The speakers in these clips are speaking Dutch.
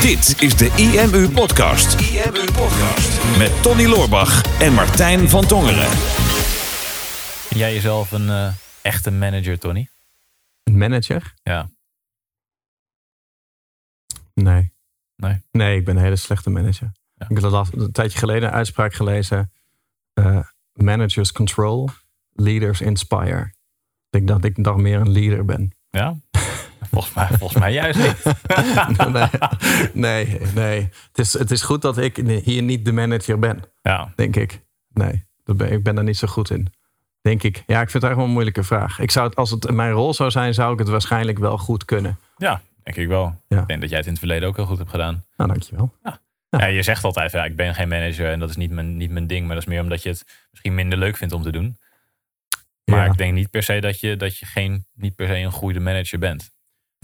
Dit is de IMU Podcast. IMU Podcast. Met Tony Loorbach en Martijn van Tongeren. Vind jij jezelf een eh, echte manager, Tony? Een manager? Ja. Nee. Nee? Nee, ik ben een hele slechte manager. Ja. Ik had een tijdje geleden een uitspraak gelezen. eh, managers control, leaders inspire. Ik denk dat ik dan meer een leader ben. Ja? volgens, mij, volgens mij juist niet. nee, nee, nee. Het, is, het is goed dat ik hier niet de manager ben, Ja, denk ik. Nee, dat ben, ik ben daar niet zo goed in. Denk ik. Ja, ik vind het eigenlijk wel een moeilijke vraag. Ik zou het, als het mijn rol zou zijn, zou ik het waarschijnlijk wel goed kunnen. ja denk ik wel. Ja. Ik denk dat jij het in het verleden ook heel goed hebt gedaan. Nou, dankjewel. Ja. je zegt altijd, ja, ik ben geen manager en dat is niet mijn, niet mijn ding. Maar dat is meer omdat je het misschien minder leuk vindt om te doen. Maar Ja. ik denk niet per se dat je, dat je geen, niet per se een goede manager bent.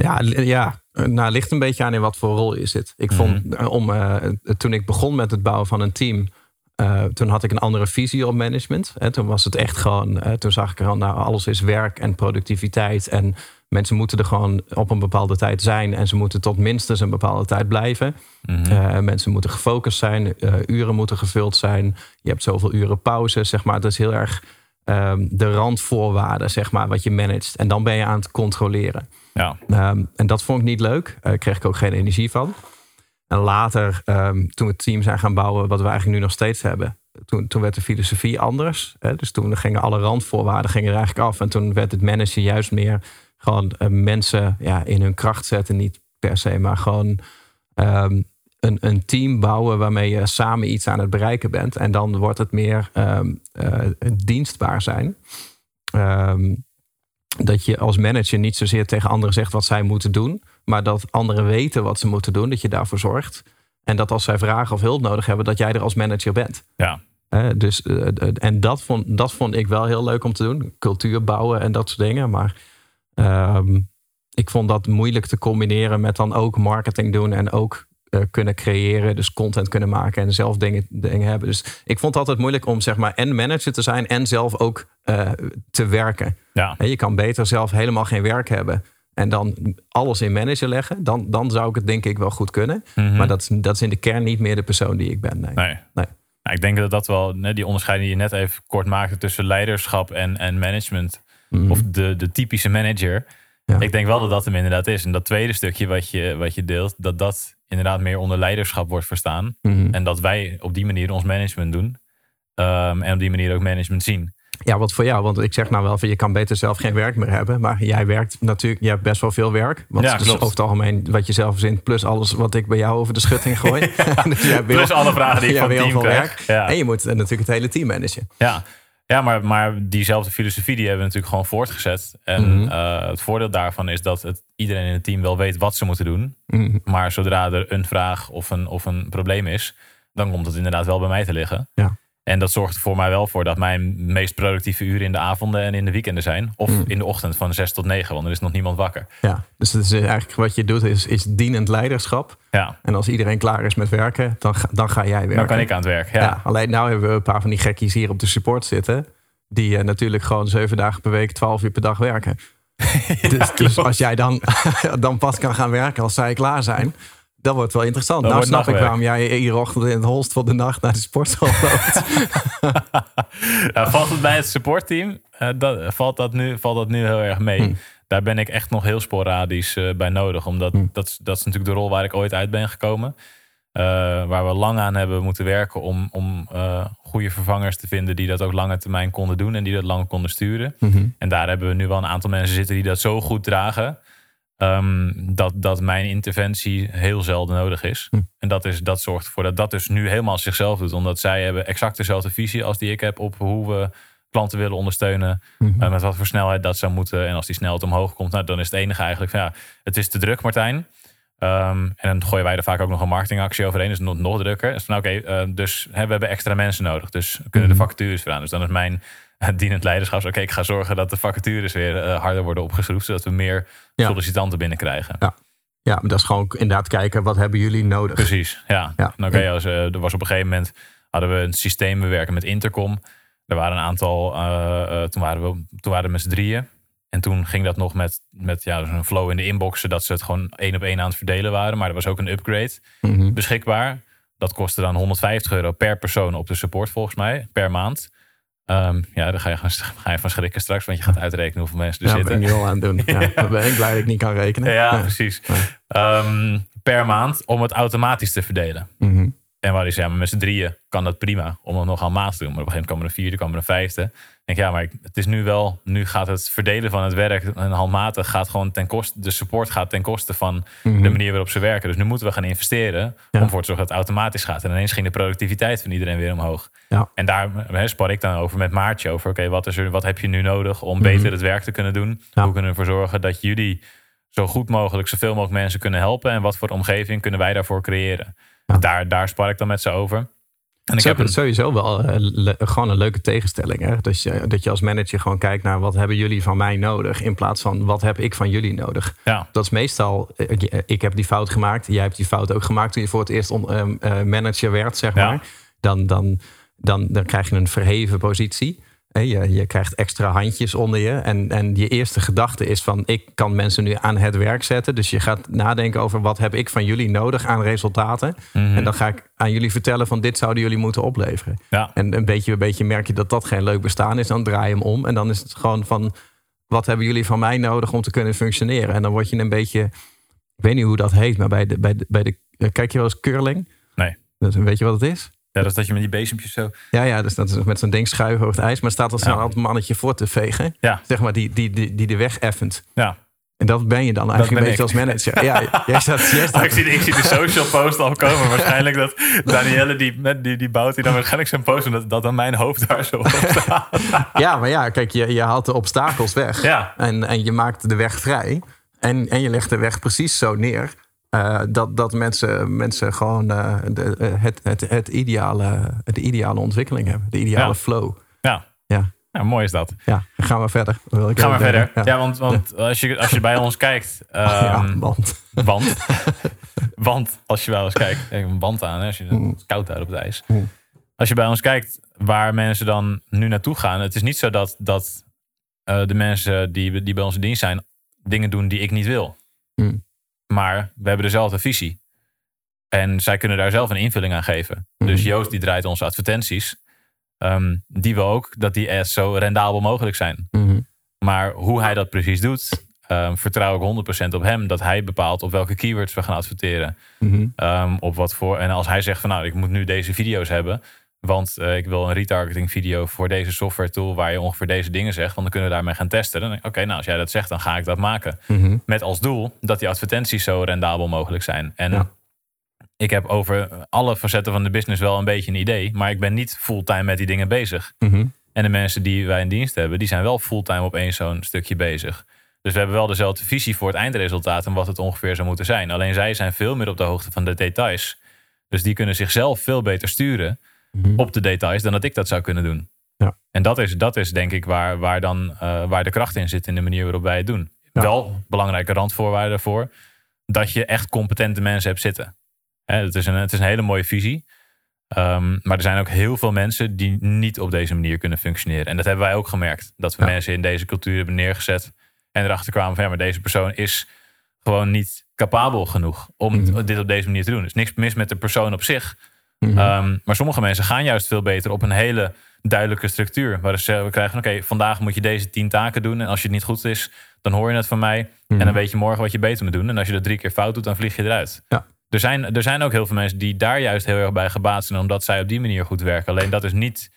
Ja, ja. Nou, ligt een beetje aan in wat voor rol je zit. Ik vond, Mhm. eh, om, eh, toen ik begon met het bouwen van een team, eh, toen had ik een andere visie op management. Hè. Toen was het echt gewoon, eh, toen zag ik er al, nou, alles is werk en productiviteit. En mensen moeten er gewoon op een bepaalde tijd zijn. En ze moeten tot minstens een bepaalde tijd blijven. Eh, mensen moeten gefocust zijn, eh, uren moeten gevuld zijn. Je hebt zoveel uren pauze, zeg maar. Dat is heel erg ehm, de randvoorwaarden, zeg maar, wat je managt. En dan ben je aan het controleren. ja. Ehm, en dat vond ik niet leuk. Daar kreeg ik ook geen energie van. En later, ehm, toen we het team zijn gaan bouwen, wat we eigenlijk nu nog steeds hebben, toen, toen werd de filosofie anders. Hè? Dus toen gingen alle randvoorwaarden gingen er eigenlijk af. En toen werd het managen juist meer gewoon eh, mensen ja, in hun kracht zetten. Niet per se, maar gewoon een, een team bouwen waarmee je samen iets aan het bereiken bent. En dan wordt het meer ehm, eh, dienstbaar zijn. Ehm, dat je als manager niet zozeer tegen anderen zegt wat zij moeten doen, maar dat anderen weten wat ze moeten doen, dat je daarvoor zorgt. En dat als zij vragen of hulp nodig hebben, dat jij er als manager bent. ja. Dus, eh, eh, en dat vond, dat vond ik wel heel leuk om te doen. Cultuur bouwen en dat soort dingen. Maar ehm, ik vond dat moeilijk te combineren met dan ook marketing doen en ook kunnen creëren. Dus content kunnen maken en zelf dingen, dingen hebben. Dus ik vond het altijd moeilijk om zeg maar en manager te zijn en zelf ook eh, te werken. ja. Hè, Je kan beter zelf helemaal geen werk hebben. En dan alles in manager leggen. Dan, dan zou ik het denk ik wel goed kunnen. Mhm. Maar dat, is- dat is in de kern niet meer de persoon die ik ben. Nee. Nee. Nee. Nou, ik denk dat dat wel, ne, die onderscheiding die je net even kort maakte tussen leiderschap en, en management. Mhm. Of de, de typische manager. Ja. Ik denk wel dat dat hem inderdaad is. En dat tweede stukje wat je, wat je deelt, dat dat inderdaad meer onder leiderschap wordt verstaan. Mhm. En dat wij op die manier ons management doen. Ehm, en op die manier ook management zien. Ja, wat voor jou? Want ik zeg nou wel van je kan beter zelf geen werk meer hebben. Maar jij werkt natuurlijk, je hebt best wel veel werk. Want Ja, klopt. over het algemeen wat je zelf verzint. Plus alles wat ik bij jou over de schutting gooi. dus Plus alle vragen die ik van hebt het heel team veel krijg. werk. Ja. En je moet natuurlijk het hele team managen. Ja, ja maar, maar diezelfde filosofie die hebben we natuurlijk gewoon voortgezet. En Mhm. eh, het voordeel daarvan is dat het, iedereen in het team wel weet wat ze moeten doen. Mhm. Maar zodra er een vraag of een, of een probleem is, dan komt het inderdaad wel bij mij te liggen. Ja. En dat zorgt er voor mij wel voor dat mijn meest productieve uren in de avonden en in de weekenden zijn. Of Mm. in de ochtend van 6 tot 9, want er is nog niemand wakker. Ja, dus het is eigenlijk wat je doet is, is dienend leiderschap. Ja, En als iedereen klaar is met werken, dan ga, dan ga jij werken. dan kan ik aan het werk. Ja, Ja. alleen nou hebben we een paar van die gekkies hier op de support zitten. Die eh, natuurlijk gewoon zeven dagen per week, twaalf uur per dag werken. dus, dus als jij dan, dan pas kan gaan werken als zij klaar zijn. Dat wordt wel interessant. Dat nou snap ik waarom jij iedere ochtend in het holst van de nacht naar de sportschool loopt. Ja, valt het bij het supportteam? eh, dat, valt, dat nu, valt dat nu heel erg mee? Hm. Daar ben ik echt nog heel sporadisch eh, bij nodig. Omdat Hm. dat, is- dat is natuurlijk de rol waar ik ooit uit ben gekomen. Eh, waar we lang aan hebben moeten werken om, om goede vervangers te vinden die dat ook lange termijn konden doen en die dat lang konden sturen. Mhm. En daar hebben we nu wel een aantal mensen zitten die dat zo goed dragen. Ehm, dat, dat mijn interventie heel zelden nodig is. Hm. En dat, is, dat zorgt ervoor dat dat dus nu helemaal zichzelf doet. Omdat zij hebben exact dezelfde visie als die ik heb op hoe we klanten willen ondersteunen. Mhm. eh, met wat voor snelheid dat zou moeten. En als die snelheid omhoog komt, nou, dan is het enige eigenlijk van ja, het is te druk, Martijn. Ehm, en dan gooien wij er vaak ook nog een marketingactie overheen. Dus nog, nog drukker. Dus van oké, eh, dus hè, we hebben extra mensen nodig. Dus kunnen de Mhm. vacatures veranderen. Dus dan is mijn dienend leiderschap. Oké, ik ga zorgen dat de vacatures weer eh, harder worden opgeschroefd. Zodat we meer Ja. sollicitanten binnenkrijgen. Ja, maar dat is gewoon inderdaad kijken, wat hebben jullie nodig? Precies, ja. Ja. Als, eh, er was op een gegeven moment hadden we een systeem bewerken met intercom. Er waren een aantal, eh, toen, waren we, toen waren we met z'n drieën. En toen ging dat nog met, met ja, een flow in de inboxen, dat ze het gewoon één op één aan het verdelen waren. Maar er was ook een upgrade Mhm. beschikbaar. Dat kostte dan 150 euro per persoon op de support, volgens mij, per maand. Ehm, ja, daar ga je, gaan- ga je van schrikken straks, want je gaat uitrekenen hoeveel mensen er Ja, dat ben zitten. ik nu al aan het doen. Ja, Dan ben ik blij dat ik niet kan rekenen. Ja, precies. Ja. Ehm, per maand om het automatisch te verdelen. Mhm. En waar zei, maar met z'n drieën kan dat prima om het nog aan maat te doen. Maar op een gegeven moment komen er een vierde, komen er een vijfde. Ik denk, ja, maar ik- het is nu wel, nu gaat het verdelen van het werk en handmatig gaat gewoon ten koste, de support gaat ten koste van Mhm. de manier waarop ze werken. Dus nu moeten we gaan investeren Ja. om ervoor te zorgen dat het automatisch gaat. En ineens ging de productiviteit van iedereen weer omhoog. Ja. En daar hè, spar ik dan over met Maartje over, oké, wat is er, wat heb je nu nodig om Mhm. beter het werk te kunnen doen? Ja. Hoe kunnen we ervoor zorgen dat jullie zo goed mogelijk zoveel mogelijk mensen kunnen helpen? En wat voor omgeving kunnen wij daarvoor creëren? Ja. Daar, daar spar ik dan met ze over. En ik heb een, sowieso wel eh, le- gewoon een leuke tegenstelling. Hè? Dat, je, dat je als manager gewoon kijkt naar wat hebben jullie van mij nodig. In plaats van wat heb ik van jullie nodig. ja, Dat is meestal, eh, ik heb die fout gemaakt. Jij hebt die fout ook gemaakt toen je voor het eerst on- ehm, eh, manager werd, zeg Ja. maar. Dan, dan, dan, dan krijg je een verheven positie. Je, je krijgt extra handjes onder je. En, en je eerste gedachte is van ik kan mensen nu aan het werk zetten. Dus je gaat nadenken over wat heb ik van jullie nodig aan resultaten. Mhm. En dan ga ik aan jullie vertellen van dit zouden jullie moeten opleveren. ja, En een beetje, een beetje merk je dat dat geen leuk bestaan is. Dan draai je hem om. En dan is het gewoon van wat hebben jullie van mij nodig om te kunnen functioneren? En dan word je een beetje, ik weet niet hoe dat heet, maar bij de, bij de, bij de eh, kijk je wel eens curling? Nee. Dat, weet je wat het is? Ja, dat is dat je met die bezempjes zo... Ja, ja, dus dat is met zo'n ding schuiven over het ijs. Maar er staat als een altijd mannetje voor te vegen. Ja. Zeg maar, die, die, die, die de weg effent. Ja. En dat ben je dan eigenlijk een beetje ik. als manager. Ja, jij staat, jij Oh, ik, zie, ik zie de social post al komen. Waarschijnlijk dat Danielle, die, die, die bouwt die dan waarschijnlijk zijn post. En dat, dat dan mijn hoofd daar zo op staat. Ja, maar ja, kijk, je, je haalt de obstakels weg. Ja. En, en je maakt de weg vrij. En, en je legt de weg precies zo neer. Eh, dat, dat mensen, mensen gewoon eh, de, eh, het, het, het ideale, de ideale ontwikkeling hebben. De ideale Ja. flow. Ja. Ja. mooi is dat. Ja, gaan we verder. Wil ik Gaan we verder. Ja, want, want als, je, als je bij ons kijkt... Ja, ehm, want. Want, want als je bij ons kijkt, ik heb een band aan, hè, als je het is koud daar op het ijs. Mm. Als je bij ons kijkt waar mensen dan nu naartoe gaan, het is niet zo dat, dat de mensen die, die bij onze dienst zijn, dingen doen die ik niet wil. Mm. Maar we hebben dezelfde visie. En zij kunnen daar zelf een invulling aan geven. Dus Joost die draait onze advertenties. Ehm, die wil ook dat die ads zo rendabel mogelijk zijn. Mhm. Maar hoe hij dat precies doet, ehm, vertrouw ik 100% op hem. Dat hij bepaalt op welke keywords we gaan adverteren. Mhm. Ehm, op wat voor, en als hij zegt van nou, ik moet nu deze video's hebben. Want eh, ik wil een retargeting video voor deze software tool waar je ongeveer deze dingen zegt. Want dan kunnen we daarmee gaan testen. Dan denk ik, oké, nou als jij dat zegt, dan ga ik dat maken. Mhm. Met als doel dat die advertenties zo rendabel mogelijk zijn. En Ja. ik heb over alle facetten van de business wel een beetje een idee. Maar ik ben niet fulltime met die dingen bezig. Mhm. En de mensen die wij in dienst hebben, die zijn wel fulltime op één zo'n stukje bezig. Dus we hebben wel dezelfde visie voor het eindresultaat en wat het ongeveer zou moeten zijn. Alleen zij zijn veel meer op de hoogte van de details. Dus die kunnen zichzelf veel beter sturen Mhm. op de details dan dat ik dat zou kunnen doen. Ja. En dat is, dat is denk ik waar, waar, dan, eh, waar de kracht in zit in de manier waarop wij het doen. Ja. Wel belangrijke randvoorwaarden daarvoor. Dat je echt competente mensen hebt zitten. Hè, het, is een, het is een hele mooie visie. Ehm, maar er zijn ook heel veel mensen die niet op deze manier kunnen functioneren. En dat hebben wij ook gemerkt. Dat we Ja. mensen in deze cultuur hebben neergezet. En erachter kwamen van ja, maar deze persoon is gewoon niet capabel genoeg om Mhm. dit op deze manier te doen. Er is niks mis met de persoon op zich. Mhm. Ehm, maar sommige mensen gaan juist veel beter op een hele duidelijke structuur. Waar ze we krijgen, oké, vandaag moet je deze tien taken doen. En als je het niet goed is, dan hoor je het van mij. En dan weet je morgen wat je beter moet doen. En als je dat drie keer fout doet, dan vlieg je eruit. Ja. Er, zijn, er zijn ook heel veel mensen die daar juist heel erg bij gebaat zijn. Omdat zij op die manier goed werken. Alleen dat is niet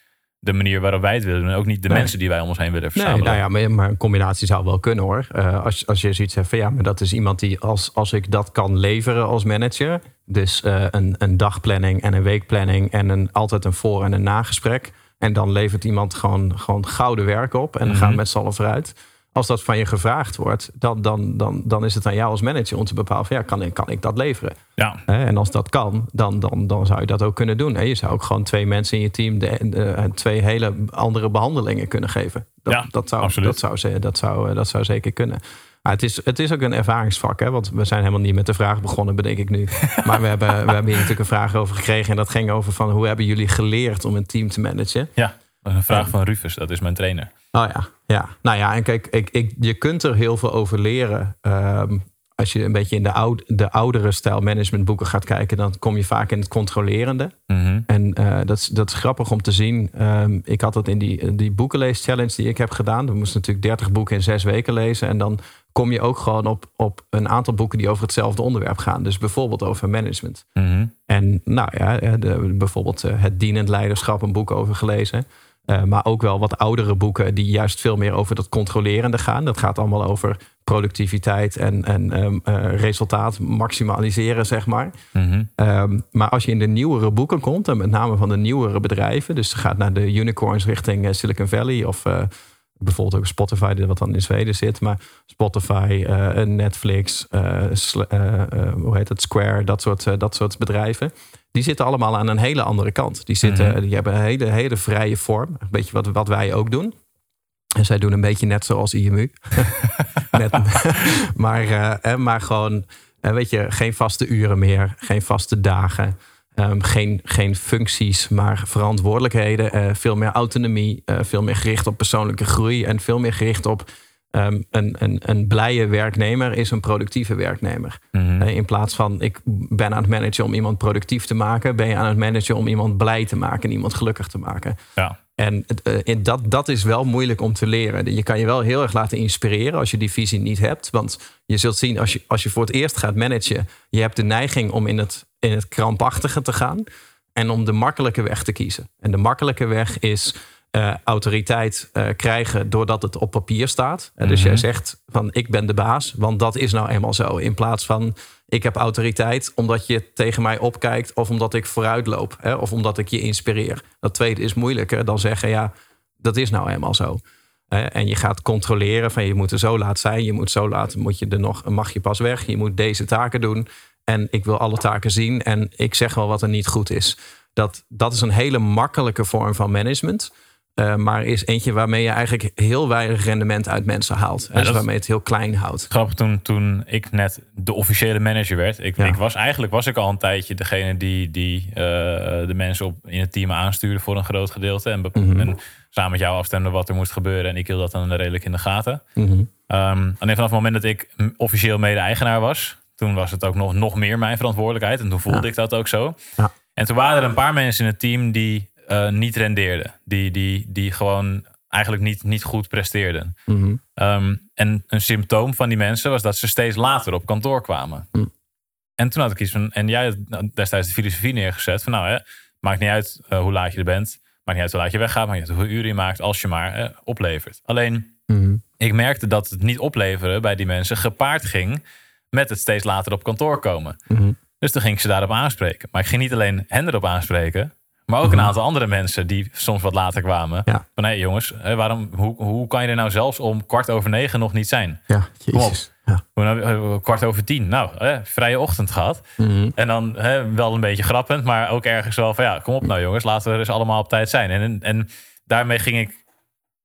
de manier waarop wij het willen doen. En ook niet de Nee. mensen die wij om ons heen willen Nee, verzamelen. nou ja, maar, maar een combinatie zou wel kunnen hoor. Eh, als, als je zoiets hebt van ja, maar dat is iemand die als, als ik dat kan leveren als manager. Dus eh, een, een dagplanning en een weekplanning en een, altijd een voor- en een nagesprek. En dan levert iemand gewoon, gewoon gouden werk op en dan Mhm. gaan we met z'n allen vooruit. Als dat van je gevraagd wordt, dan, dan, dan, dan is het aan jou als manager om te bepalen van ja, kan ik, kan ik dat leveren? Ja, En als dat kan, dan, dan, dan zou je dat ook kunnen doen. Je zou ook gewoon twee mensen in je team de, de- twee hele andere behandelingen kunnen geven. Dat, Ja, dat, zou, absoluut. dat, zou, dat, zou, dat zou zeker kunnen. Maar het is, het is ook een ervaringsvak, hè? want we zijn helemaal niet met de vraag begonnen, bedenk ik nu. Maar we hebben, we hebben hier natuurlijk een vraag over gekregen. En dat ging over van hoe hebben jullie geleerd om een team te managen? ja. Dat een vraag van Rufus, dat is mijn trainer. Oh ja, ja. Nou ja, en kijk, ik, ik, je kunt er heel veel over leren. Ehm, als je een beetje in de, oud, de oudere stijl managementboeken gaat kijken, dan kom je vaak in het controlerende. Mhm. En eh, dat, is, dat is grappig om te zien. Ehm, ik had het in die, die boekenlees-challenge die ik heb gedaan. We moesten natuurlijk 30 boeken in zes weken lezen. En dan kom je ook gewoon op, op een aantal boeken die over hetzelfde onderwerp gaan. Dus bijvoorbeeld over management. Mhm. En nou ja, eh, de, bijvoorbeeld eh, Het Dienend Leiderschap, een boek over gelezen. Uh, maar ook wel wat oudere boeken die juist veel meer over dat controlerende gaan. Dat gaat allemaal over productiviteit en, en um, uh, resultaat maximaliseren, zeg maar. Mm um, maar als je in de nieuwere boeken komt, en met name van de nieuwere bedrijven, dus gaat naar de unicorns richting uh, Silicon Valley of bijvoorbeeld ook Spotify, wat dan in Zweden zit, maar Spotify, Netflix, hoe heet het, Square, dat soort, dat soort bedrijven die zitten allemaal aan een hele andere kant. Die, zitten, Mhm. die hebben een hele, hele vrije vorm. Een beetje wat, wat wij ook doen. En zij doen een beetje net zoals IMU. Maar, uh, maar gewoon, uh, weet je, geen vaste uren meer. Geen vaste dagen. Um, geen, geen functies, maar verantwoordelijkheden. Uh, veel meer autonomie. veel meer gericht op persoonlijke groei. En veel meer gericht op Um, een, een, een blije werknemer is een productieve werknemer. Mhm. Uh, in plaats van ik ben aan het managen om iemand productief te maken, ben je aan het managen om iemand blij te maken en iemand gelukkig te maken. Ja. En uh, dat, dat is wel moeilijk om te leren. Je kan je wel heel erg laten inspireren als je die visie niet hebt. Want je zult zien, als je, als je voor het eerst gaat managen, je hebt de neiging om in het, in het krampachtige te gaan en om de makkelijke weg te kiezen. En de makkelijke weg is uh, autoriteit uh, krijgen doordat het op papier staat. Uh, dus Mhm. jij zegt van ik ben de baas, want dat is nou eenmaal zo. In plaats van ik heb autoriteit omdat je tegen mij opkijkt of omdat ik vooruit loop hè, of omdat ik je inspireer. Dat tweede is moeilijker dan zeggen ja, dat is nou eenmaal zo. en je gaat controleren van je moet er zo laat zijn, je moet zo laat, moet je er nog, mag je pas weg, je moet deze taken doen. En ik wil alle taken zien en ik zeg wel wat er niet goed is. Dat, dat is een hele makkelijke vorm van management. Uh, maar is eentje waarmee je eigenlijk heel weinig rendement uit mensen haalt. Ja, dus waarmee je het heel klein houdt. Grappig, toen, toen ik net de officiële manager werd. Ik, Ja. ik was eigenlijk was ik al een tijdje degene die, die eh, de mensen op, in het team aanstuurde voor een groot gedeelte. En, Mhm. en samen met jou afstemde wat er moest gebeuren. En ik hield dat dan redelijk in de gaten. Ehm, alleen vanaf het moment dat ik officieel mede-eigenaar was, toen was het ook nog, nog meer mijn verantwoordelijkheid. En toen voelde Ja. ik dat ook zo. Ja. En toen waren er een paar mensen in het team die eh, niet rendeerden. Die, die, die gewoon eigenlijk niet, niet goed presteerden. Mhm. Ehm, en een symptoom van die mensen was dat ze steeds later op kantoor kwamen. Hm. En toen had ik iets van, en jij had nou, destijds de filosofie neergezet van nou hè, maakt niet uit eh, hoe laat je er bent, maakt niet uit hoe laat je weggaat, maakt niet uit hoeveel uren je maakt, als je maar eh, oplevert. Alleen Mhm. ik merkte dat het niet opleveren bij die mensen gepaard ging met het steeds later op kantoor komen. Mhm. Dus toen ging ik ze daarop aanspreken. Maar ik ging niet alleen hen erop aanspreken, maar ook een aantal andere mensen die soms wat later kwamen. Ja. Van hé jongens, hè, waarom, hoe, hoe kan je er nou zelfs om kwart over negen nog niet zijn? Ja, Kom op. jezus. Ja. Nou, eh, kwart over tien. Nou, hè, vrije ochtend gehad. Mhm. En dan hè, wel een beetje grappend, maar ook ergens wel van ja, kom op nou jongens, laten we er eens allemaal op tijd zijn. En, en daarmee ging ik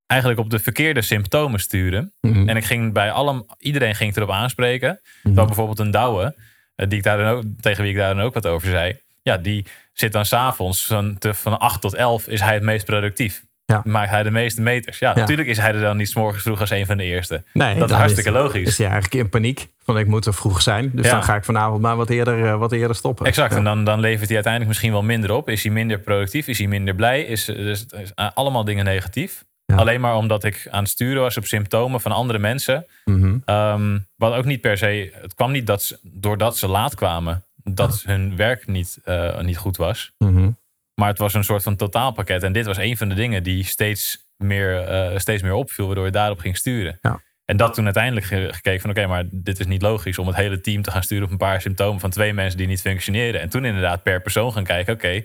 eigenlijk op de verkeerde symptomen sturen. Mhm. En ik ging bij allem, iedereen ging erop aanspreken. Mhm. Terwijl bijvoorbeeld een Douwe, eh, die ik daar dan ook, tegen wie ik daar dan ook wat over zei. Ja, die zit dan s'avonds van, van 8 tot 11 is hij het meest productief. Ja. Maakt hij de meeste meters. Ja, Ja. natuurlijk is hij er dan niet 's morgens vroeg als een van de eerste. Nee, dat is hartstikke logisch. Is hij eigenlijk in paniek van ik moet er vroeg zijn. Dus Ja. dan ga ik vanavond maar wat eerder, eh, wat eerder stoppen. Exact, en dan, dan levert hij uiteindelijk misschien wel minder op. Is hij minder productief? Is hij minder blij? Is, is, is allemaal dingen negatief. Alleen maar omdat ik aan het sturen was op symptomen van andere mensen. Mhm. Ehm, wat ook niet per se. Het kwam niet dat ze, doordat ze laat kwamen. Dat hun werk niet, eh, niet goed was. Mhm. Maar het was een soort van totaalpakket. En dit was een van de dingen die steeds meer, eh, steeds meer opviel. Waardoor je daarop ging sturen. Ja. En dat toen uiteindelijk ge- gekeken van oké, maar dit is niet logisch om het hele team te gaan sturen op een paar symptomen van twee mensen die niet functioneren. En toen inderdaad per persoon gaan kijken, oké,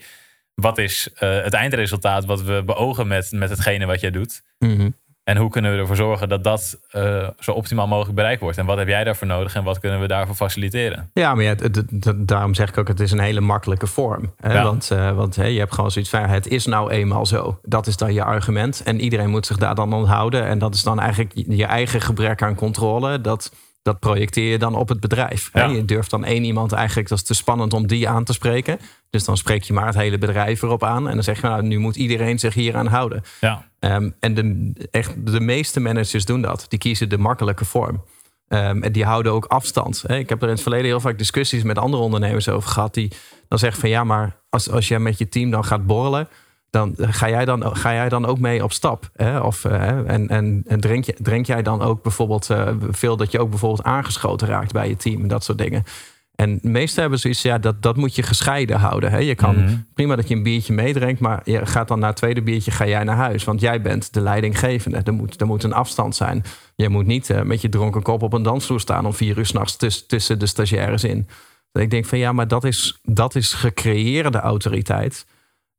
wat is eh, het eindresultaat wat we beogen met, met hetgene wat jij doet? Mhm. En hoe kunnen we ervoor zorgen dat dat eh, zo optimaal mogelijk bereikt wordt? En wat heb jij daarvoor nodig en wat kunnen we daarvoor faciliteren? Ja, maar ja, het- het- het- daarom zeg ik ook, het is een hele makkelijke vorm. Hè? Ja. Want, eh, want je hebt gewoon zoiets van, het is nou eenmaal zo. Dat is dan je argument. En iedereen moet zich daar dan aan houden. En dat is dan eigenlijk je eigen gebrek aan controle. Dat dat projecteer je dan op het bedrijf. Ja. Je durft dan één iemand eigenlijk, dat is te spannend om die aan te spreken. Dus dan spreek je maar het hele bedrijf erop aan. En dan zeg je, nou, nu moet iedereen zich hier aan houden. Ja, Ehm, en de, echt, de meeste managers doen dat. Die kiezen de makkelijke vorm. Ehm, en die houden ook afstand. Ik heb er in het verleden heel vaak discussies met andere ondernemers over gehad. Die dan zeggen van ja, maar als, als jij met je team dan gaat borrelen. Dan ga jij dan, ga jij dan ook mee op stap? Hè? Of, eh, en en, en drink, je, drink jij dan ook bijvoorbeeld eh, veel dat je ook bijvoorbeeld aangeschoten raakt bij je team en dat soort dingen. En de meesten hebben zoiets, ja, dat, dat moet je gescheiden houden. Hè? Je kan Mhm. prima dat je een biertje meedrinkt, maar je gaat dan na het tweede biertje ga jij naar huis. Want jij bent de leidinggevende. Er moet, er moet een afstand zijn. Je moet niet eh, met je dronken kop op een dansvloer staan om vier uur s'nachts tuss- tussen de stagiaires in. Dat ik denk van ja, maar dat is, dat is gecreëerde autoriteit.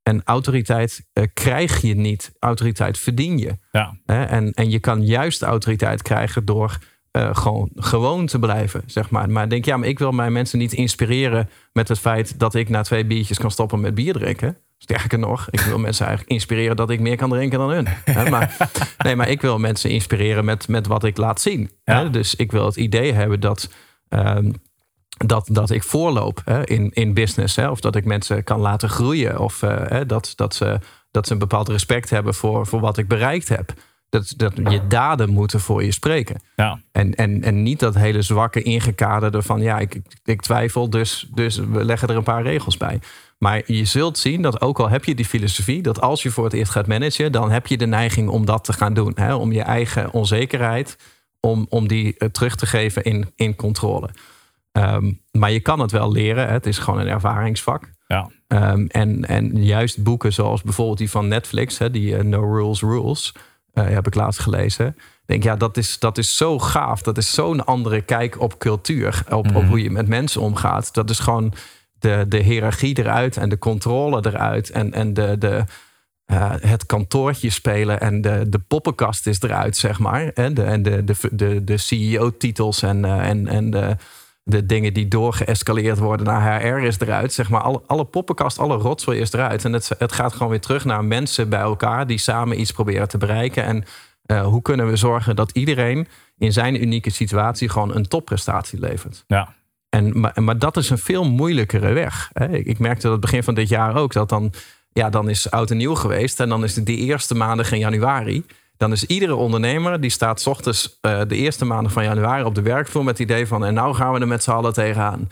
En autoriteit eh, krijg je niet. Autoriteit verdien je. ja? En, en je kan juist autoriteit krijgen door eh, gewoon gewoon te blijven, zeg maar. Maar denk, ja, maar ik wil mijn mensen niet inspireren met het feit dat ik na twee biertjes kan stoppen met bier drinken. Sterker nog, ik wil mensen eigenlijk inspireren dat ik meer kan drinken dan hun. Maar, nee, maar ik wil mensen inspireren met, met wat ik laat zien. Ja. Dus ik wil het idee hebben dat, ehm, dat, dat ik voorloop hè, in, in business. Hè? Of dat ik mensen kan laten groeien. Of eh, hè, dat, dat, ze, dat ze een bepaald respect hebben voor, voor wat ik bereikt heb. Dat, dat je daden moeten voor je spreken. ja, En, en, en niet dat hele zwakke ingekaderde van ja, ik, ik twijfel, dus, dus we leggen er een paar regels bij. Maar je zult zien dat ook al heb je die filosofie, dat als je voor het eerst gaat managen, dan heb je de neiging om dat te gaan doen. Hè? Om je eigen onzekerheid, om, om die eh, terug te geven in, in controle. Ehm, maar je kan het wel leren, hè? het is gewoon een ervaringsvak. ja, Ehm, en, en juist boeken zoals bijvoorbeeld die van Netflix, hè, die eh, No Rules Rules, eh, heb ik laatst gelezen. Denk, ja, dat is, dat is zo gaaf. Dat is zo'n andere kijk op cultuur, op, op Mhm. hoe je met mensen omgaat. Dat is gewoon de, de hiërarchie eruit en de controle eruit en, en de, de, eh, het kantoortje spelen en de, de poppenkast is eruit, zeg maar. En de, en de, de, de, de CEO-titels en, en, en de, de dingen die doorgeëscaleerd worden naar HR is eruit. Zeg maar, alle, alle poppenkast, alle rotzooi is eruit. En het, het gaat gewoon weer terug naar mensen bij elkaar die samen iets proberen te bereiken. En eh, hoe kunnen we zorgen dat iedereen in zijn unieke situatie gewoon een topprestatie levert. ja, En, maar, maar dat is een veel moeilijkere weg. Hè. Ik, ik merkte dat het begin van dit jaar ook. Dat dan, ja, dan is oud en nieuw geweest. En dan is het die eerste maandag in januari. Dan is iedere ondernemer die staat ochtends eh, de eerste maandag van januari op de werkvloer met het idee van en nou gaan we er met z'n allen tegenaan.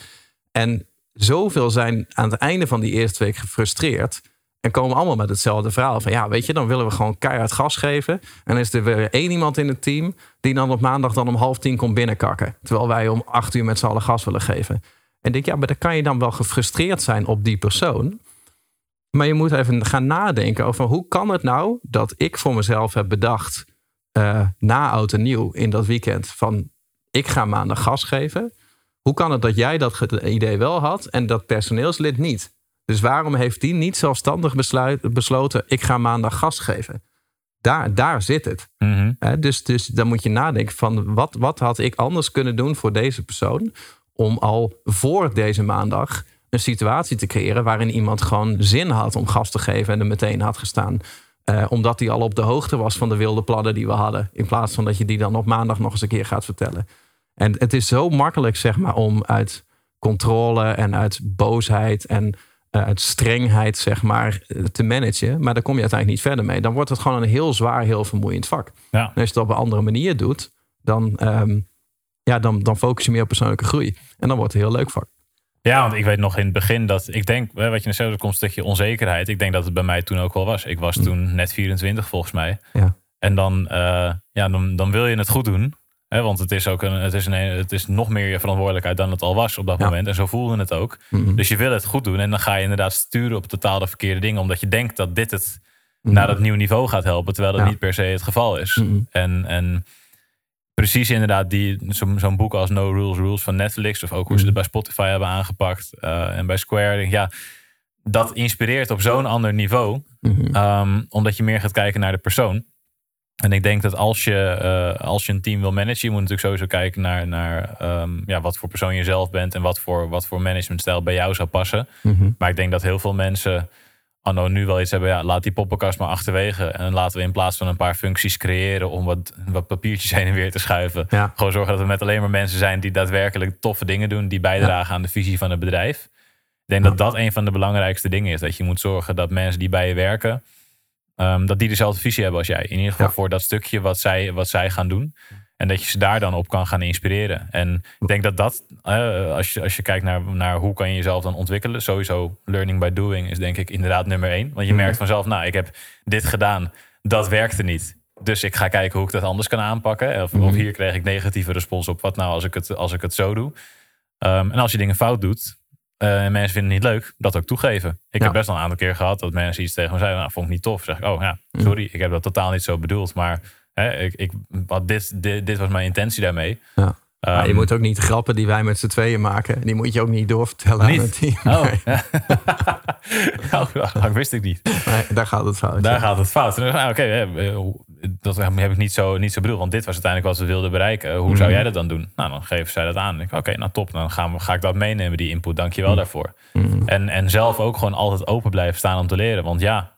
En zoveel zijn aan het einde van die eerste week gefrustreerd. En komen allemaal met hetzelfde verhaal. Van ja, weet je, dan willen we gewoon keihard gas geven. En is er weer één iemand in het team. die dan op maandag dan om half tien komt binnenkakken. Terwijl wij om acht uur met z'n allen gas willen geven. En ik denk, ja, maar dan kan je dan wel gefrustreerd zijn op die persoon. Maar je moet even gaan nadenken over hoe kan het nou dat ik voor mezelf heb bedacht. eh, na oud en nieuw in dat weekend. van ik ga maandag gas geven. Hoe kan het dat jij dat idee wel had en dat personeelslid niet? Dus waarom heeft die niet zelfstandig besluit, besloten: ik ga maandag gas geven? Daar, daar zit het. mhm, dus, dus dan moet je nadenken van wat, wat had ik anders kunnen doen voor deze persoon om al voor deze maandag een situatie te creëren waarin iemand gewoon zin had om gas te geven en er meteen had gestaan. Eh, omdat hij al op de hoogte was van de wilde plannen die we hadden. In plaats van dat je die dan op maandag nog eens een keer gaat vertellen. En het is zo makkelijk, zeg maar, om uit controle en uit boosheid en eh, uit strengheid, zeg maar, eh, te managen. Maar daar kom je uiteindelijk niet verder mee. Dan wordt het gewoon een heel zwaar, heel vermoeiend vak. ja, En als je het op een andere manier doet, dan, ehm, ja, dan, dan focus je meer op persoonlijke groei. En dan wordt het een heel leuk vak. Ja, want ik weet nog in het begin dat ik denk, hè, wat je net zei, er komt een stukje onzekerheid. Ik denk dat het bij mij toen ook wel was. Ik was toen net 24 volgens mij. Ja. En dan, eh, ja, dan, dan wil je het goed doen. Hè, want het is, ook een, het, is een, het is nog meer je verantwoordelijkheid dan het al was op dat Ja. moment. En zo voelde het ook. Mhm. Dus je wil het goed doen. En dan ga je inderdaad sturen op totaal de verkeerde dingen. Omdat je denkt dat dit het Mhm. naar dat nieuw niveau gaat helpen. Terwijl dat Ja. niet per se het geval is. Mhm. En, en precies inderdaad die, zo- zo'n boek als No Rules Rules van Netflix. Of ook hoe ze het bij Spotify hebben aangepakt. eh, en bij Square. Ik Ja, dat inspireert op zo'n ander niveau. Mhm. Ehm, omdat je meer gaat kijken naar de persoon. En ik denk dat als je, eh, als je een team wil managen, je moet natuurlijk sowieso kijken naar, naar ehm, ja, wat voor persoon je zelf bent en wat voor, wat voor managementstijl bij jou zou passen. Mhm. Maar ik denk dat heel veel mensen anno nu wel iets hebben, ja, laat die poppenkast maar achterwege. En laten we in plaats van een paar functies creëren om wat, wat papiertjes heen en weer te schuiven. Ja. Gewoon zorgen dat we met alleen maar mensen zijn die daadwerkelijk toffe dingen doen, die bijdragen aan de visie van het bedrijf. Ik denk dat dat een van de belangrijkste dingen is. Dat je moet zorgen dat mensen die bij je werken, ehm, dat die dezelfde visie hebben als jij. In ieder geval voor dat stukje wat zij, wat zij gaan doen. En dat je ze daar dan op kan gaan inspireren. En ik denk dat dat, als, je, als je kijkt naar, naar hoe kan je jezelf dan ontwikkelen. Sowieso learning by doing is denk ik inderdaad nummer één. Want je Mhm. merkt vanzelf, nou ik heb dit gedaan, dat werkte niet. Dus ik ga kijken hoe ik dat anders kan aanpakken. Of, of Mhm. hier kreeg ik negatieve respons op. Wat nou als ik het, als ik het zo doe? Ehm, en als je dingen fout doet eh, en mensen vinden het niet leuk, dat ook toegeven. Ik Ja. heb best wel een aantal keer gehad dat mensen iets tegen me zeiden. Nou, vond ik niet tof. Zeg ik, oh ja, sorry, ik heb dat totaal niet zo bedoeld. Maar hè, ik, ik, wat dit, dit, dit was mijn intentie daarmee. Ja. Maar je Ehm, moet ook niet grappen die wij met z'n tweeën maken, die moet je ook niet doorvertellen Niet? aan het team. Oh, Nee, ja. oh, dat wist ik niet. nee, daar gaat het fout. Daar ja. gaat het fout. Nou, Oké, eh, dat heb ik niet zo, niet zo bedoeld. Want dit was uiteindelijk wat we wilden bereiken. Hoe zou Mhm. jij dat dan doen? Nou, dan geven zij dat aan. Oké, nou top. Dan gaan we, ga ik dat meenemen, die input. Dank je wel daarvoor. Mhm. En, en zelf ook gewoon altijd open blijven staan om te leren. Want ja,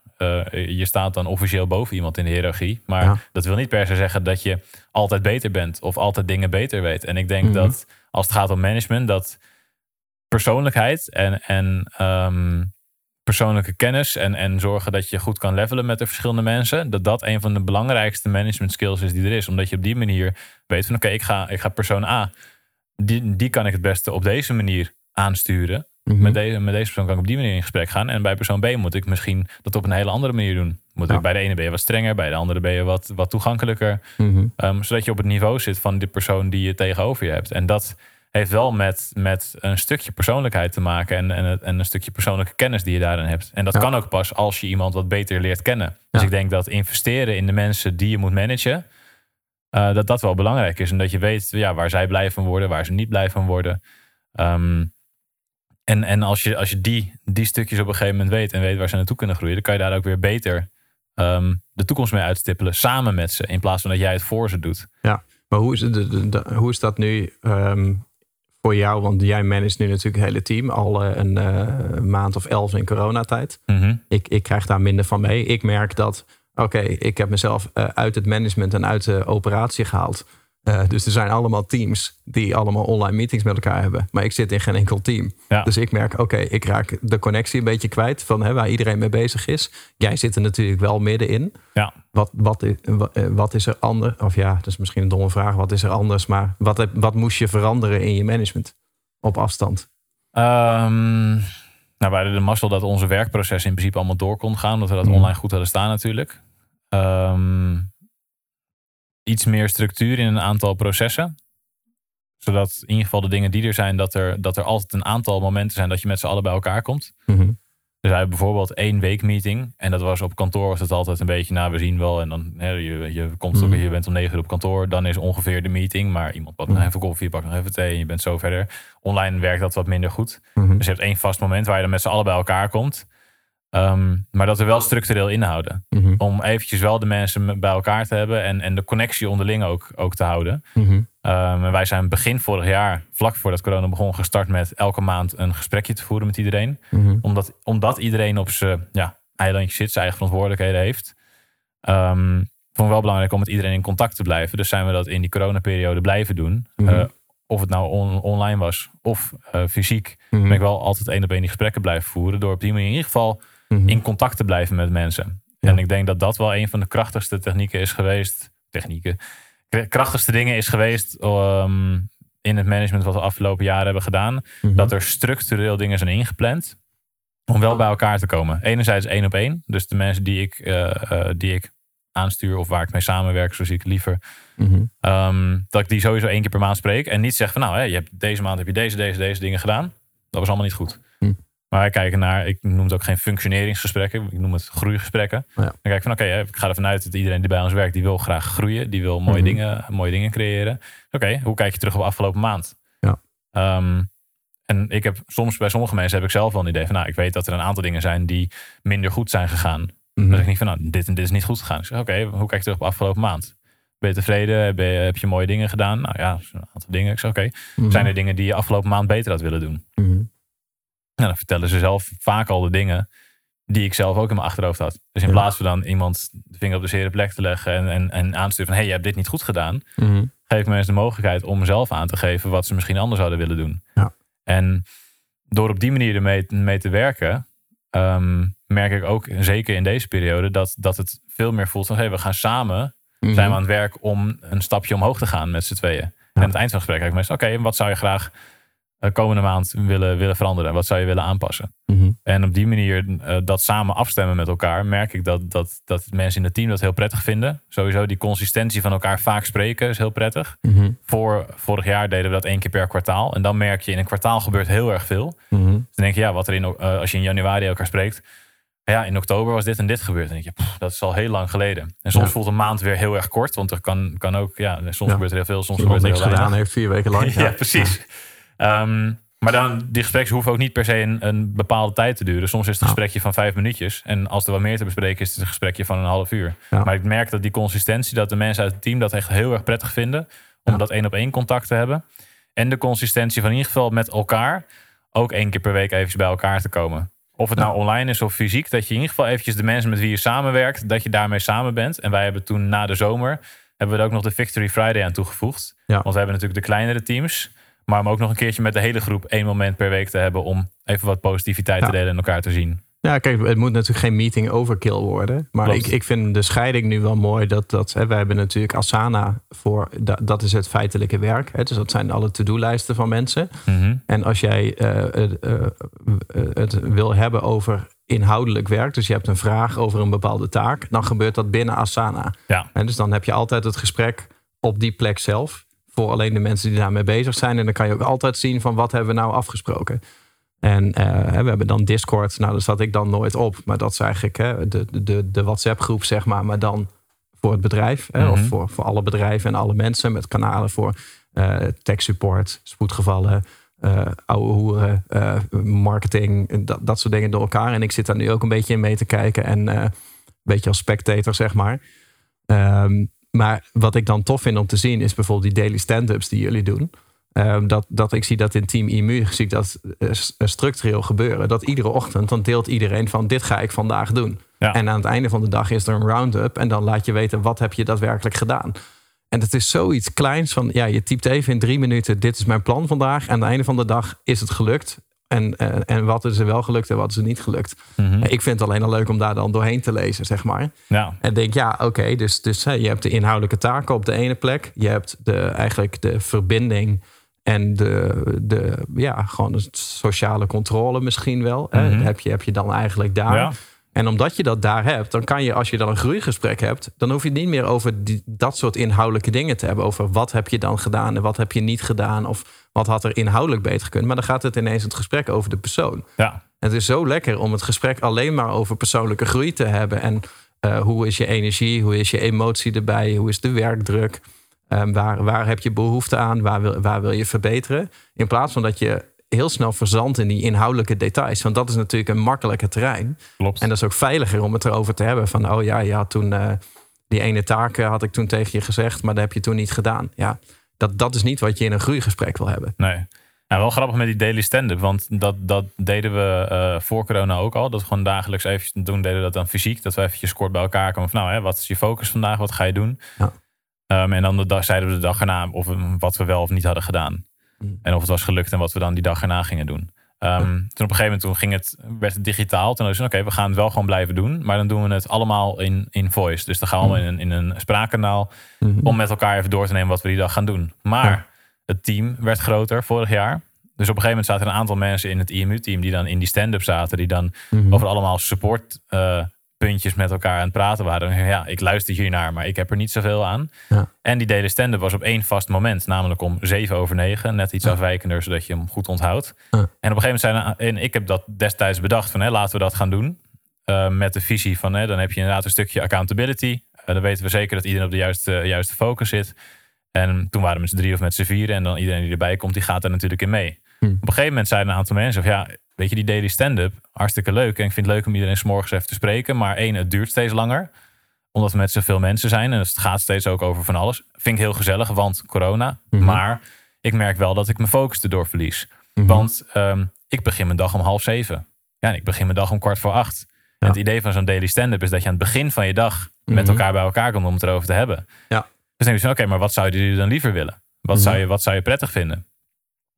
je staat dan officieel boven iemand in de hiërarchie. Maar Ja. dat wil niet per se zeggen dat je altijd beter bent. Of altijd dingen beter weet. En ik denk Mhm. dat als het gaat om management, dat persoonlijkheid en, en ehm, persoonlijke kennis en, en zorgen dat je goed kan levelen met de verschillende mensen, dat dat een van de belangrijkste management skills is die er is. Omdat je op die manier weet van oké, ik, ga, ik ga persoon A, die, die kan ik het beste op deze manier aansturen. Mhm. Met, deze, met deze persoon kan ik op die manier in gesprek gaan. En bij persoon B moet ik misschien dat op een hele andere manier doen. Moet ik, bij de ene ben je wat strenger, bij de andere ben je wat, wat toegankelijker. Mhm. Ehm, zodat je op het niveau zit van de persoon die je tegenover je hebt. En dat heeft wel met, met een stukje persoonlijkheid te maken. En, en, een stukje persoonlijke kennis die je daarin hebt. En dat Ja. kan ook pas als je iemand wat beter leert kennen. Dus ik denk dat investeren in de mensen die je moet managen. eh, dat dat wel belangrijk is. En dat je weet ja, waar zij blij van worden, waar ze niet blij van worden. Ehm, en en als je, als je die, die stukjes op een gegeven moment weet en weet waar ze naartoe kunnen groeien, dan kan je daar ook weer beter ehm, de toekomst mee uitstippelen. Samen met ze. In plaats van dat jij het voor ze doet. Maar hoe is, het, de- de- de- hoe is dat nu ehm, voor jou? Want jij managt nu natuurlijk het hele team al eh, een eh, maand of elf in coronatijd. Mhm. Ik, ik krijg daar minder van mee. Ik merk dat, oké, ik heb mezelf eh, uit het management en uit de operatie gehaald. Eh, dus er zijn allemaal teams die allemaal online meetings met elkaar hebben. Maar ik zit in geen enkel team. Ja. Dus ik merk, oké, ik raak de connectie een beetje kwijt van hè, waar iedereen mee bezig is. Jij zit er natuurlijk wel middenin. Ja. Wat, wat, eh, wat is er anders? Of ja, dat is misschien een domme vraag. Wat is er anders? Maar wat, wat moest je veranderen in je management op afstand? Ehm, nou, wij hadden de mazzel dat onze werkproces in principe allemaal door kon gaan. Omdat we dat Mhm. online goed hadden staan natuurlijk. Ehm, iets meer structuur in een aantal processen. Zodat in ieder geval de dingen die er zijn, dat er, dat er altijd een aantal momenten zijn dat je met z'n allen bij elkaar komt. Mhm. Dus wij hebben bijvoorbeeld één weekmeeting. En dat was op kantoor was het altijd een beetje, nou we zien wel. En dan, hè, je, je, komt, Mhm. je bent om negen uur op kantoor. Dan is ongeveer de meeting. Maar iemand pakt nog Mhm. even koffie, pakt nog even thee. En je bent zo verder. Online werkt dat wat minder goed. Mhm. Dus je hebt één vast moment waar je dan met z'n allen bij elkaar komt. Ehm, maar dat we wel structureel inhouden. Mhm. Om eventjes wel de mensen bij elkaar te hebben. En, en de connectie onderling ook, ook te houden. Mhm. Ehm, en wij zijn begin vorig jaar, vlak voordat corona begon, gestart met elke maand een gesprekje te voeren met iedereen Mhm. omdat, omdat iedereen op zijn ja, eilandje zit, zijn eigen verantwoordelijkheden heeft. Ehm vond ik wel belangrijk om met iedereen in contact te blijven. Dus zijn we dat in die coronaperiode blijven doen. Eh, of het nou on- online was of eh, fysiek. Ben ik wel altijd één op één die gesprekken blijven voeren. Door op die manier in ieder geval Mhm. in contact te blijven met mensen. Ja. En ik denk dat dat wel een van de krachtigste technieken is geweest. Technieken. Krachtigste dingen is geweest ehm, in het management wat we de afgelopen jaren hebben gedaan Mhm. dat er structureel dingen zijn ingepland om wel bij elkaar te komen. Enerzijds één op één, dus de mensen die ik, eh, eh, die ik aanstuur of waar ik mee samenwerk, zo zie ik liever, Mhm. ehm, dat ik die sowieso één keer per maand spreek en niet zeg van nou, hè, je hebt, deze maand heb je deze, deze, deze dingen gedaan. Dat was allemaal niet goed. Hm. Maar wij kijken naar, ik noem het ook geen functioneringsgesprekken, ik noem het groeigesprekken. Ja. Dan kijk ik van oké, ik ga ervan uit dat iedereen die bij ons werkt, die wil graag groeien, die wil mooie, Mhm. dingen, mooie dingen creëren. Oké, hoe kijk je terug op afgelopen maand? Ja. Ehm, en ik heb soms bij sommige mensen heb ik zelf wel een idee van, nou, ik weet dat er een aantal dingen zijn die minder goed zijn gegaan. Mhm. Dan zeg ik niet van, nou, dit en dit is niet goed gegaan. Ik zeg, oké, hoe kijk je terug op afgelopen maand? Ben je tevreden? Ben je, heb je mooie dingen gedaan? Nou ja, een aantal dingen. Ik zeg, oké, Mhm. zijn er dingen die je afgelopen maand beter had willen doen? Nou, dan vertellen ze zelf vaak al de dingen die ik zelf ook in mijn achterhoofd had. Dus in Ja. plaats van dan iemand de vinger op de zere plek te leggen en, en, en aan te sturen van hé, hey, je hebt dit niet goed gedaan, Mhm. geef mensen de mogelijkheid om zelf aan te geven wat ze misschien anders zouden willen doen. Ja. En door op die manier ermee mee te werken, ehm, merk ik ook, zeker in deze periode, dat, dat het veel meer voelt van hé, hey, we gaan samen Mhm. zijn we aan het werk om een stapje omhoog te gaan met z'n tweeën. En aan het eind van het gesprek kijk ik mensen, oké, wat zou je graag de komende maand willen, willen veranderen? Wat zou je willen aanpassen? Mhm. En op die manier eh, dat samen afstemmen met elkaar, merk ik dat, dat, dat mensen in het team dat heel prettig vinden. Sowieso die consistentie van elkaar vaak spreken is heel prettig. Mhm. Voor vorig jaar deden we dat één keer per kwartaal. En dan merk je in een kwartaal gebeurt heel erg veel. Mhm. Dan denk je, ja, wat er in, eh, als je in januari elkaar spreekt. Ja, in oktober was dit en dit gebeurd. Dan denk je, pff, dat is al heel lang geleden. En soms Ja. voelt een maand weer heel erg kort. Want er kan, kan ook, ja, soms Ja. gebeurt er heel veel, soms iemand gebeurt er niks heel gedaan weinig. heeft vier weken lang. Ja, precies. Ehm, maar dan, die gesprekken hoeven ook niet per se een, een bepaalde tijd te duren. Soms is het een gesprekje van vijf minuutjes. En als er wat meer te bespreken is, is het een gesprekje van een half uur. Ja. Maar ik merk dat die consistentie, dat de mensen uit het team dat echt heel erg prettig vinden. Om Ja. dat één op één contact te hebben. En de consistentie van in ieder geval met elkaar ook één keer per week even bij elkaar te komen. Of het nou online is of fysiek. Dat je in ieder geval eventjes de mensen met wie je samenwerkt, dat je daarmee samen bent. En wij hebben toen na de zomer, hebben we er ook nog de Victory Friday aan toegevoegd. Ja. Want we hebben natuurlijk de kleinere teams. Maar om ook nog een keertje met de hele groep één moment per week te hebben om even wat positiviteit Ja. te delen en elkaar te zien. Ja, kijk, het moet natuurlijk geen meeting overkill worden. Maar Klopt. ik, ik vind de scheiding nu wel mooi. Dat, dat, hè, wij hebben natuurlijk Asana voor, dat, dat is het feitelijke werk. Hè, dus dat zijn alle to-do-lijsten van mensen. Mhm. En als jij eh, het, eh, eh, het wil hebben over inhoudelijk werk, dus je hebt een vraag over een bepaalde taak, dan gebeurt dat binnen Asana. Ja, En dus dan heb je altijd het gesprek op die plek zelf. Voor alleen de mensen die daarmee bezig zijn. En dan kan je ook altijd zien van wat hebben we nou afgesproken. En eh, we hebben dan Discord. Nou, daar zat ik dan nooit op. Maar dat is eigenlijk hè, de, de, de WhatsApp groep, zeg maar. Maar dan voor het bedrijf. Hè, Of Mhm. voor, voor alle bedrijven en alle mensen. Met kanalen voor eh tech support, spoedgevallen, eh oude hoeren, marketing. Dat, dat soort dingen door elkaar. En ik zit daar nu ook een beetje in mee te kijken. En een beetje als spectator, zeg maar. Ehm, maar wat ik dan tof vind om te zien is bijvoorbeeld die daily stand-ups die jullie doen. Ehm, dat, dat ik zie dat in Team IMU zie ik dat structureel gebeuren. Dat iedere ochtend dan deelt iedereen van dit ga ik vandaag doen. Ja. En aan het einde van de dag is er een round-up. En dan laat je weten wat heb je daadwerkelijk gedaan. En het is zoiets kleins van ja, je typt even in drie minuten dit is mijn plan vandaag. En aan het einde van de dag is het gelukt. En, eh, en wat is er wel gelukt en wat is er niet gelukt. Mhm. Ik vind het alleen al leuk om daar dan doorheen te lezen, zeg maar. ja. En denk, ja, oké, dus, dus hè, je hebt de inhoudelijke taken op de ene plek. Je hebt de, eigenlijk de verbinding en de, de ja, gewoon de sociale controle misschien wel. Hè, Mhm. heb, je, heb je dan eigenlijk daar. Ja. En omdat je dat daar hebt, dan kan je, als je dan een groeigesprek hebt, dan hoef je het niet meer over die, dat soort inhoudelijke dingen te hebben. Over wat heb je dan gedaan en wat heb je niet gedaan. Of wat had er inhoudelijk beter gekund. Maar dan gaat het ineens het gesprek over de persoon. ja. Het is zo lekker om het gesprek alleen maar over persoonlijke groei te hebben. En eh, hoe is je energie? Hoe is je emotie erbij? Hoe is de werkdruk? Ehm, waar, waar heb je behoefte aan? Waar wil, waar wil je verbeteren? In plaats van dat je heel snel verzandt in die inhoudelijke details. Want dat is natuurlijk een makkelijker terrein. Klopt. En dat is ook veiliger om het erover te hebben. Van, oh ja, je had toen eh, die ene taak eh, had ik toen tegen je gezegd, maar dat heb je toen niet gedaan. Ja, dat, dat is niet wat je in een groeigesprek wil hebben. Nee. Nou, wel grappig met die daily stand-up. Want dat, dat deden we eh, voor corona ook al. Dat we gewoon dagelijks even doen, deden we dat dan fysiek. Dat we eventjes kort bij elkaar komen van nou, hè, wat is je focus vandaag? Wat ga je doen? Ja. Ehm, en dan de dag, zeiden we de dag erna of we, wat we wel of niet hadden gedaan. Mm. En of het was gelukt en wat we dan die dag erna gingen doen. Ehm, Toen op een gegeven moment toen ging het, werd het digitaal. Toen hadden we oké, we gaan het wel gewoon blijven doen. Maar dan doen we het allemaal in, in voice. Dus dan gaan we allemaal in, een- in een spraakkanaal Mhm. om met elkaar even door te nemen wat we die dag gaan doen. Maar Ja. het team werd groter vorig jaar. Dus op een gegeven moment zaten er een aantal mensen in het IMU-team die dan in die stand-up zaten, die dan Mhm. over allemaal supportpuntjes met elkaar aan het praten waren. En Ja, ik luister hiernaar, maar ik heb er niet zoveel aan. Ja. En die delen stand-up was op één vast moment, namelijk om zeven over negen, net iets Ja. afwijkender, zodat je hem goed onthoudt. Ja. En op een gegeven moment zijn en ik heb dat destijds bedacht van, hè, laten we dat gaan doen. Eh, met de visie van, hè, dan heb je inderdaad een stukje accountability. Eh, dan weten we zeker dat iedereen op de juiste, juiste focus zit. En toen waren we met z'n drie of met z'n vieren. En dan iedereen die erbij komt, die gaat er natuurlijk in mee. Hm. Op een gegeven moment zeiden een aantal mensen... Of ja, weet je, die daily stand-up, hartstikke leuk. En ik vind het leuk om iedereen 's morgens even te spreken. Maar één, het duurt steeds langer. Omdat we met zoveel mensen zijn. En het gaat steeds ook over van alles. Vind ik heel gezellig, want corona. Mhm. Maar ik merk wel dat ik mijn focus erdoor verlies. Mhm. Want ehm, ik begin mijn dag om half zeven. Ja, en ik begin mijn dag om kwart voor acht. En het idee van zo'n daily stand-up is dat je aan het begin van je dag met Mhm. elkaar bij elkaar komt om het erover te hebben. Ja. Dus dan denk je oké, maar wat zouden jullie dan liever willen? Wat, zou je, wat zou je prettig vinden?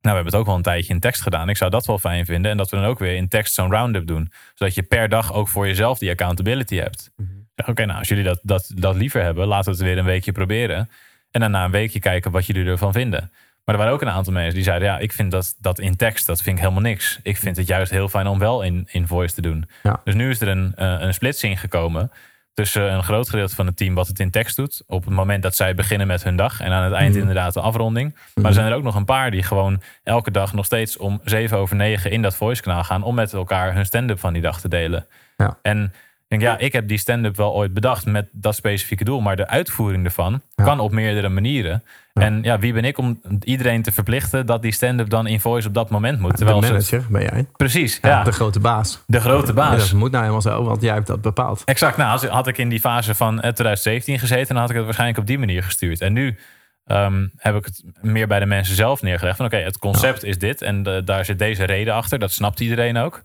Nou, we hebben het ook wel een tijdje in tekst gedaan. Ik zou dat wel fijn vinden. En dat we dan ook weer in tekst zo'n round-up doen. Zodat je per dag ook voor jezelf die accountability hebt. Mhm. Oké, nou, als jullie dat, dat, dat liever hebben, laten we het weer een weekje proberen. En dan na een weekje kijken wat jullie ervan vinden. Maar er waren ook een aantal mensen die zeiden: Ja, ik vind dat, dat in tekst, dat vind ik helemaal niks. Ik vind het juist heel fijn om wel in, in voice te doen. Ja. Dus nu is er een, eh, een splitsing gekomen tussen een groot gedeelte van het team wat het in tekst doet. Op het moment dat zij beginnen met hun dag. En aan het eind Mhm. inderdaad de afronding. Maar er zijn er ook nog een paar die gewoon elke dag nog steeds om zeven over negen in dat voice kanaal gaan. Om met elkaar hun stand-up van die dag te delen. Ja. En denk, ja, ik heb die stand-up wel ooit bedacht met dat specifieke doel. Maar de uitvoering ervan Ja. kan op meerdere manieren. Ja. En ja, wie ben ik om iedereen te verplichten dat die stand-up dan in voice op dat moment moet? Terwijl de manager ben jij. precies, Ja, ja, De grote baas. de grote baas. dat moet nou helemaal zo, want jij hebt dat bepaald. Exact. Nou, als- had ik in die fase van eh, 2017 gezeten, dan had ik het waarschijnlijk op die manier gestuurd. En nu ehm, heb ik het meer bij de mensen zelf neergelegd. Van oké, het concept is dit en de- daar zit deze reden achter. Dat snapt iedereen ook.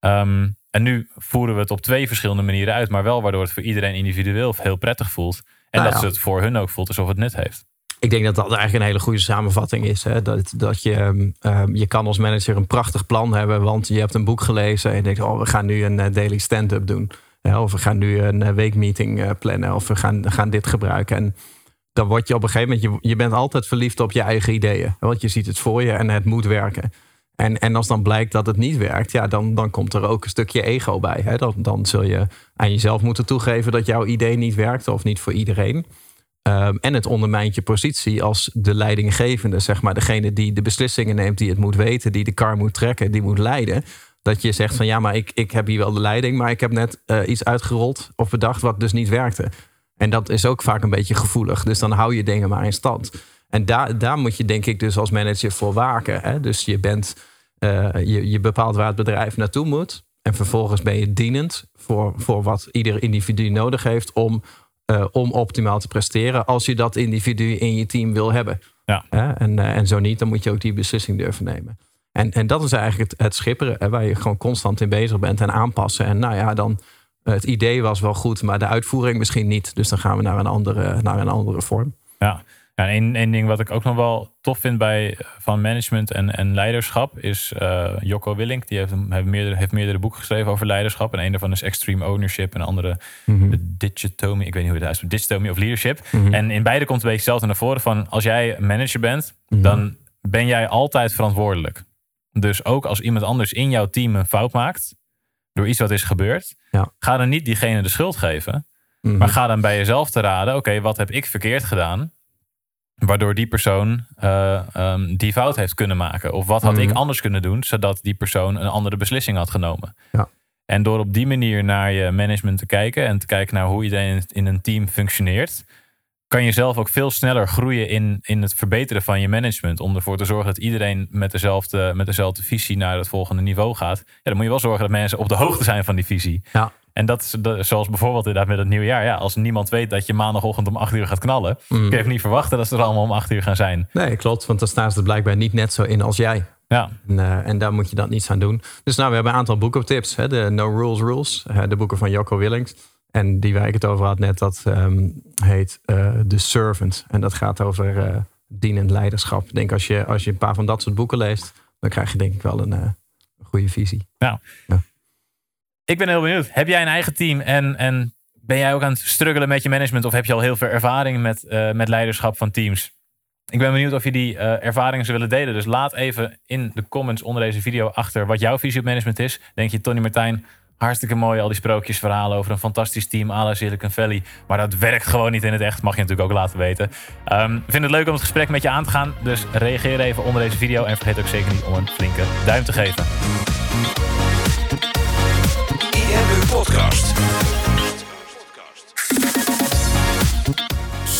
Ehm, en nu voeren we het op twee verschillende manieren uit, maar wel waardoor het voor iedereen individueel heel prettig voelt. En Nou dat ja. ze het voor hun ook voelt alsof het nut heeft. Ik denk dat dat eigenlijk een hele goede samenvatting is. Hè? Dat, dat je, ehm, ehm, je kan als manager een prachtig plan hebben, want je hebt een boek gelezen en je denkt, oh, we gaan nu een eh, daily stand-up doen. Of we gaan nu een eh, weekmeeting eh, plannen, of we gaan, gaan dit gebruiken. En dan word je op een gegeven moment, je, je bent altijd verliefd op je eigen ideeën. Want je ziet het voor je en het moet werken. En, en als dan blijkt dat het niet werkt, ja, dan, dan komt er ook een stukje ego bij. Hè? Dan, dan zul je aan jezelf moeten toegeven dat jouw idee niet werkt of niet voor iedereen. Ehm, en het ondermijnt je positie als de leidinggevende, zeg maar. Degene die de beslissingen neemt, die het moet weten, die de kar moet trekken, die moet leiden. Dat je zegt van ja, maar ik, ik heb hier wel de leiding, maar ik heb net eh, iets uitgerold of bedacht wat dus niet werkte. En dat is ook vaak een beetje gevoelig. Dus dan hou je dingen maar in stand. En daar, daar moet je denk ik dus als manager voor waken. Hè? Dus je, bent, eh, je, je bepaalt waar het bedrijf naartoe moet. En vervolgens ben je dienend voor, voor wat ieder individu nodig heeft om, eh, om optimaal te presteren. Als je dat individu in je team wil hebben. Ja. En, eh, en zo niet, dan moet je ook die beslissing durven nemen. En, en dat is eigenlijk het, het schipperen, hè, waar je gewoon constant in bezig bent en aanpassen. En nou ja, dan het idee was wel goed, maar de uitvoering misschien niet. Dus dan gaan we naar een andere, naar een andere vorm. Ja, ja één, één ding wat ik ook nog wel tof vind bij eh, van management en, en leiderschap is eh, Jocko Willink. Die heeft, heeft, meerdere, heeft meerdere boeken geschreven over leiderschap. En een daarvan is Extreme Ownership en de andere Mhm. de Digitomy. Ik weet niet hoe het uitspreekt. Digitomy of Leadership. Mhm. En in beide komt een beetje hetzelfde naar voren van als jij manager bent, Mhm. dan ben jij altijd verantwoordelijk. Dus ook als iemand anders in jouw team een fout maakt door iets wat is gebeurd, Ja. ga dan niet diegene de schuld geven. Mhm. Maar ga dan bij jezelf te raden: oké, wat heb ik verkeerd gedaan? Waardoor die persoon eh, ehm, die fout heeft kunnen maken. Of wat had Mhm. ik anders kunnen doen, zodat die persoon een andere beslissing had genomen. Ja. En door op die manier naar je management te kijken en te kijken naar hoe iedereen in een team functioneert, kan je zelf ook veel sneller groeien in, in het verbeteren van je management. Om ervoor te zorgen dat iedereen met dezelfde, met dezelfde visie naar het volgende niveau gaat. Ja, dan moet je wel zorgen dat mensen op de hoogte zijn van die visie. Ja. En dat is de- zoals bijvoorbeeld inderdaad met het nieuwjaar. Ja, als niemand weet dat je maandagochtend om 8 uur gaat knallen, Mhm. kun je even niet verwachten dat ze er allemaal om 8 uur gaan zijn. Nee, klopt. Want dan staan ze er blijkbaar niet net zo in als jij. Ja, En, eh, en daar moet je dan niets aan doen. Dus nou, we hebben een aantal boekentips. Hè? De No Rules Rules. eh, de boeken van Jocko Willings. En die waar ik het over had net, dat ehm, heet eh The Servant. En dat gaat over dienend leiderschap. Ik denk als je, als je een paar van dat soort boeken leest, dan krijg je denk ik wel een, goede visie. Ik ben heel benieuwd. Heb jij een eigen team en, en ben jij ook aan het struggelen met je management? Of heb je al heel veel ervaring met, eh, met leiderschap van teams? Ik ben benieuwd of je die eh, ervaringen zou willen delen. Dus laat even in de comments onder deze video achter wat jouw visie op management is. Denk je, Tony Martijn, hartstikke mooi al die sprookjesverhalen over een fantastisch team à la Silicon Valley. Maar dat werkt gewoon niet in het echt. Mag je natuurlijk ook laten weten. Ehm vind het leuk om het gesprek met je aan te gaan. Dus reageer even onder deze video. En vergeet ook zeker niet om een flinke duim te geven.